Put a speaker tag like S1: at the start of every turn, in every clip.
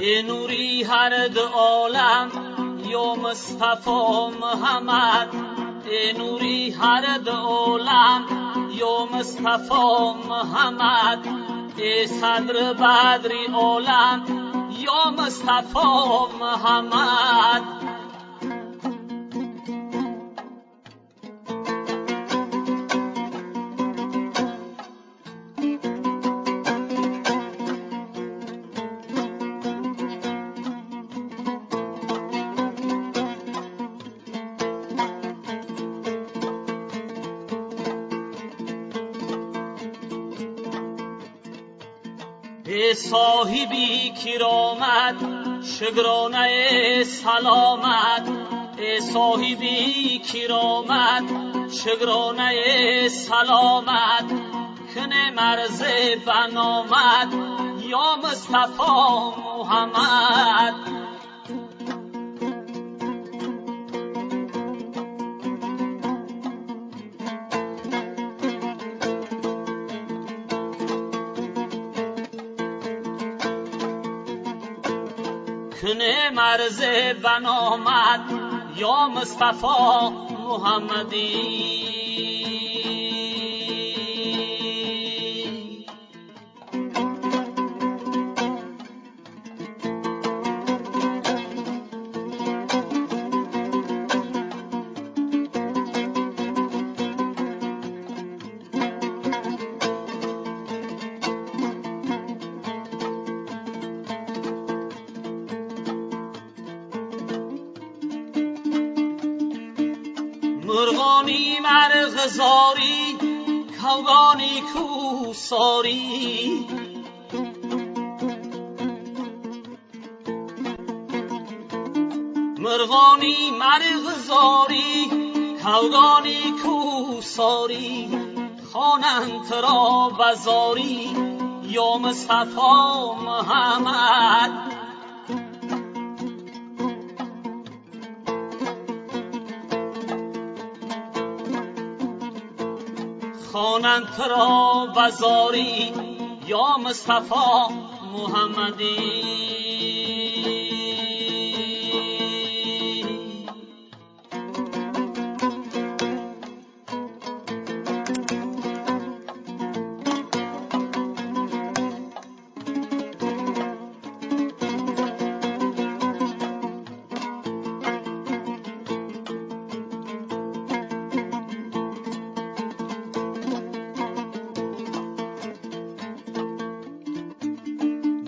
S1: نوری هر دو عالم یا مصطفی محمد. نوری هر دو عالم یا مصطفی محمد. ای صدر بدری عالم یا مصطفی محمد. صاحبی کرامت شگرانه سلامت. ای صاحبی کرامت شگرانه سلامت. کنه مرز بنامد یا مصطفی محمد. کنه مرز بنامد یا مصطفی محمدی. مرغانی مرغزاری کوگانی کوساری. مرغانی مرغزاری کوگانی کوساری. خوانند را بزاری یا مصطفی محمد. خوانند را بزاری یا مصطفی محمدی.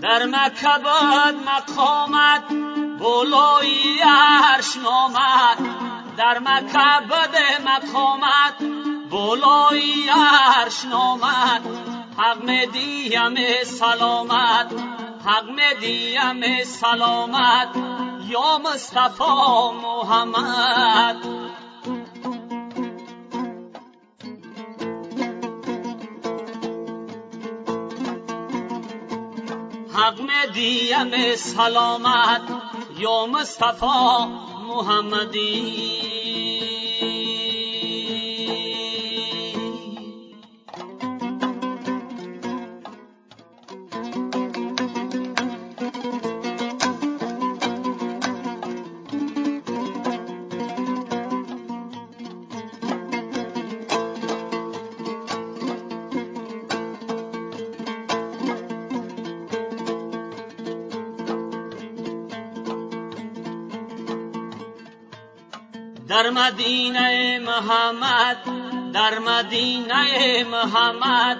S1: در مکه مقامت بولوی عرش نامد در مکه مقامت بولوی عرش نامد حق مدیم سلامت. حق مدیم سلامت. یا مصطفی محمد. حق سلامت یا مصطفی محمدی. در مدینه محمد در مدینه محمد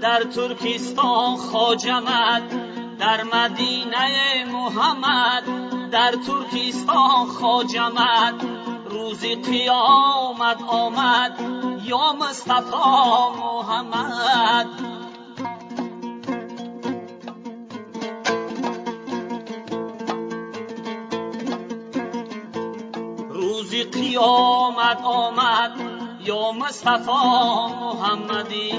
S1: در ترکستان خاجمد در مدینه محمد در ترکستان خاجمد روزی قیامت آمد یا مصطفی محمد. قیامت آمد. یا مصطفی محمدی.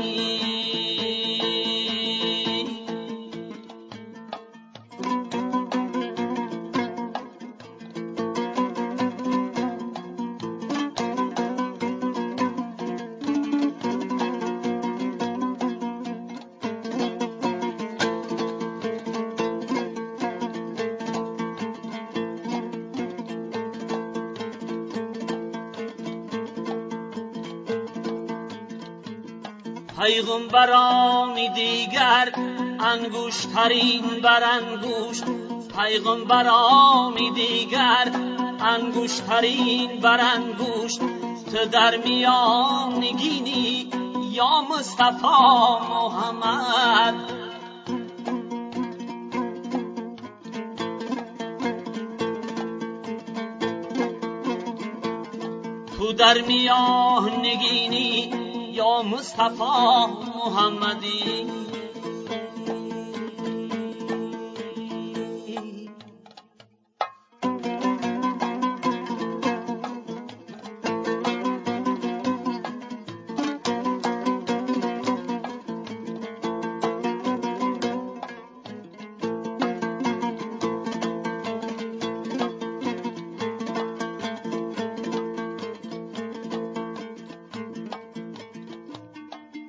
S1: پیغمبرانی دیگر انگوشترین بر انگوشت. پیغمبرانی دیگر انگوشترین بر انگوشت. تو در میان نگینی یا مصطفی محمد؟ تو در میان نگینی یا مصطفی محمدی.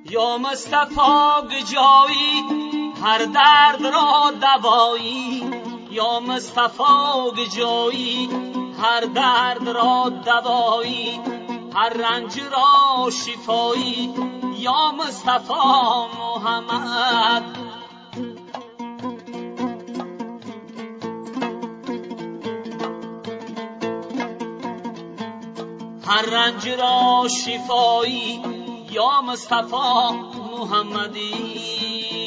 S1: یا مصطفی گجایی هر درد را دوایی یا مصطفی گجایی هر درد را دوایی هر رنج را شفایی. یا مصطفی محمد. هر رنج را شفایی. یا مصطفی محمدی.